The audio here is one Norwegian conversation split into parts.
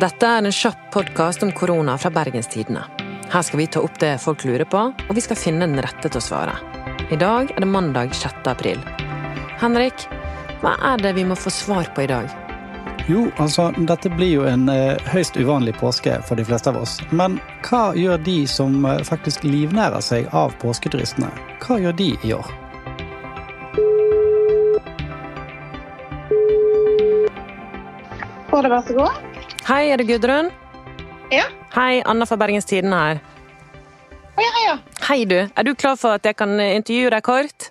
Dette er en kjapp podkast om korona fra Bergenstidene. Her skal vi ta opp det folk lurer på, og vi skal finne den rette til å svare. I dag er det mandag 6. april. Henrik, hva er det vi må få svar på i dag? Jo, altså, dette blir jo en eh, høyst uvanlig påske for de fleste av oss. Men hva gjør de som eh, faktisk livnærer seg av påsketuristene? Hva gjør de i år? Får det være så god? Hei, er det Gudrun? Ja. Hei, Anna fra Bergens Tidende her. Hei, hei, ja. Hei, du. Er du klar for at jeg kan intervjue deg kort?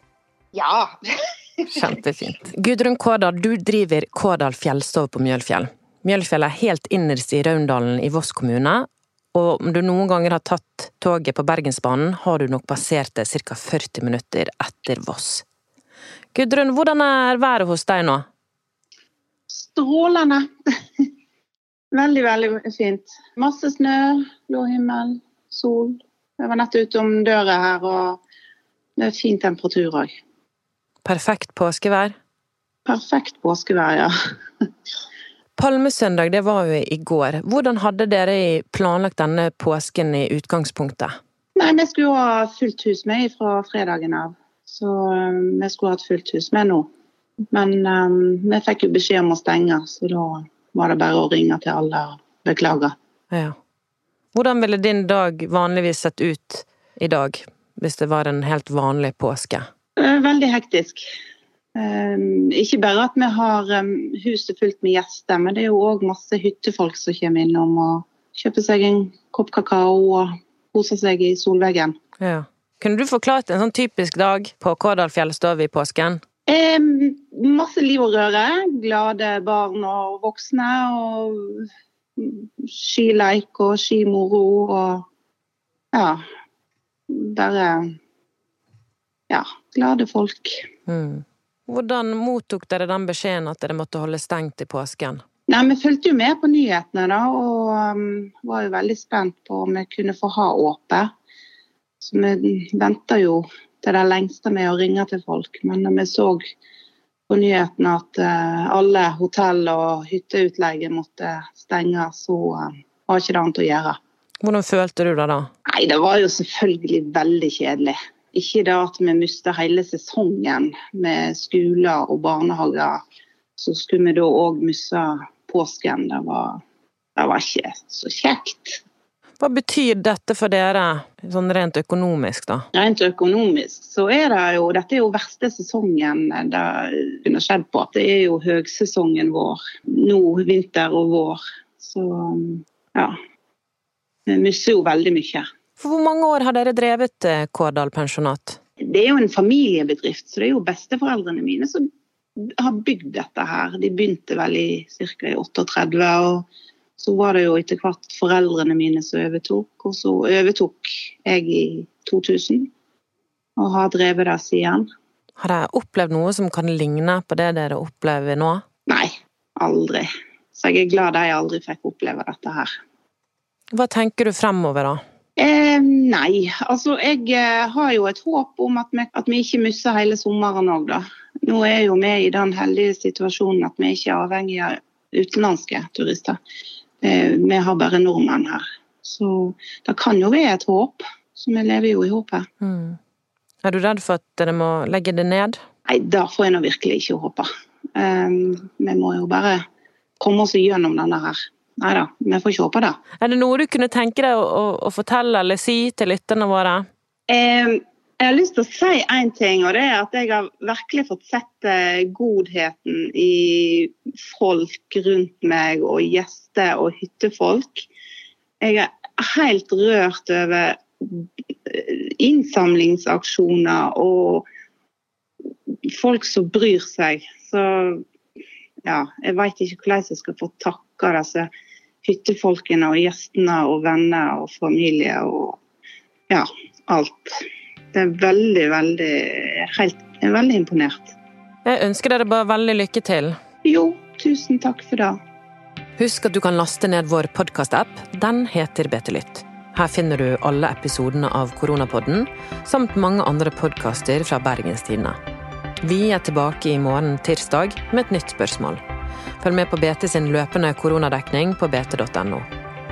Ja. Kjempefint. Gudrun Kårdal, du driver Kårdal fjellstove på Mjølfjell. Mjølfjell er helt innerst i Raundalen i Voss kommune, og om du noen ganger har tatt toget på Bergensbanen, har du nok passert det ca. 40 minutter etter Voss. Gudrun, hvordan er været hos deg nå? Strålende. Veldig, veldig fint. Masse snø, blå himmel, sol. Jeg var nett utom døra her, og det er fin temperatur òg. Perfekt påskevær? Perfekt påskevær, ja. Palmesøndag det var jo i går. Hvordan hadde dere planlagt denne påsken i utgangspunktet? Nei, vi skulle jo ha fullt hus med fra fredagen av. Så um, vi skulle hatt fullt hus med nå. Men um, vi fikk jo beskjed om å stenge, så da var det bare å ringe til alle og beklage. Ja. Hvordan ville din dag vanligvis sett ut i dag, hvis det var en helt vanlig påske? Eh, Veldig hektisk. Um, ikke bare at vi har um, huset fullt med gjester, men det er jo òg masse hyttefolk som kommer innom og kjøper seg en kopp kakao og koser seg i solveggen. Ja. Kunne du forklart en sånn typisk dag på Kårdal fjellstove i påsken? Um, masse liv og røre. Glade barn og voksne. Og skileik og skimoro og ja. Bare ja, glade folk. Mm. Hvordan mottok dere den beskjeden at dere måtte holde stengt i påsken? Nei, Vi fulgte jo med på nyhetene da, og um, var jo veldig spent på om vi kunne få ha åpent. Så vi venta jo til det lengste med å ringe til folk. Men vi så på nyhetene at uh, alle hotell og hytteutleie måtte stenge, så uh, var ikke det annet å gjøre. Hvordan følte du det da? Nei, Det var jo selvfølgelig veldig kjedelig. Ikke det at vi mistet hele sesongen med skoler og barnehager. Så skulle vi da òg miste påsken. Det var, det var ikke så kjekt. Hva betyr dette for dere, sånn rent økonomisk, da? Rent økonomisk så er det jo Dette er jo verste sesongen det kunne skjedd på. Det er jo høgsesongen vår. Nå vinter og vår. Så ja. Vi mister jo veldig mye. For hvor mange år har dere drevet eh, Kårdal pensjonat? Det er jo en familiebedrift, så det er jo besteforeldrene mine som har bygd dette her. De begynte vel i ca. i 38, og så var det jo etter hvert foreldrene mine som overtok. Og så overtok jeg i 2000, og har drevet det siden. Har dere opplevd noe som kan ligne på det dere opplever nå? Nei, aldri. Så jeg er glad jeg aldri fikk oppleve dette her. Hva tenker du fremover, da? Eh, nei, altså jeg eh, har jo et håp om at vi, at vi ikke mister hele sommeren òg, da. Nå er jo vi i den heldige situasjonen at vi ikke er avhengig av utenlandske turister. Eh, vi har bare nordmenn her. Så det kan jo være et håp. Så vi lever jo i håpet. Mm. Er du redd for at dere må legge det ned? Nei, det får jeg nå virkelig ikke håpe. Um, vi må jo bare komme oss gjennom denne her. Nei da, vi får ikke håpe det. Er det noe du kunne tenke deg å, å, å fortelle eller si til lytterne våre? Eh, jeg har lyst til å si én ting, og det er at jeg har virkelig fått sett eh, godheten i folk rundt meg, og gjester og hyttefolk. Jeg er helt rørt over eh, innsamlingsaksjoner og folk som bryr seg. Så ja, jeg veit ikke hvordan jeg skal få takka disse hyttefolkene og gjestene og venner og familie og ja, alt. Det er veldig, veldig helt, Jeg er veldig imponert. Jeg ønsker dere bare veldig lykke til. Jo, tusen takk for det. Husk at du kan laste ned vår podkast-app. Den heter Betelytt. Her finner du alle episodene av Koronapodden, samt mange andre podkaster fra Bergenstidene. Vi er tilbake i morgen tirsdag med et nytt spørsmål. Følg med på BT sin løpende koronadekning på bt.no.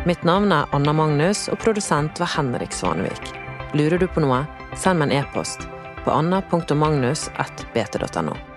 Mitt navn er Anna Magnus, og produsent var Henrik Svanevik. Lurer du på noe, send meg en e-post på anna.magnus.bt.no.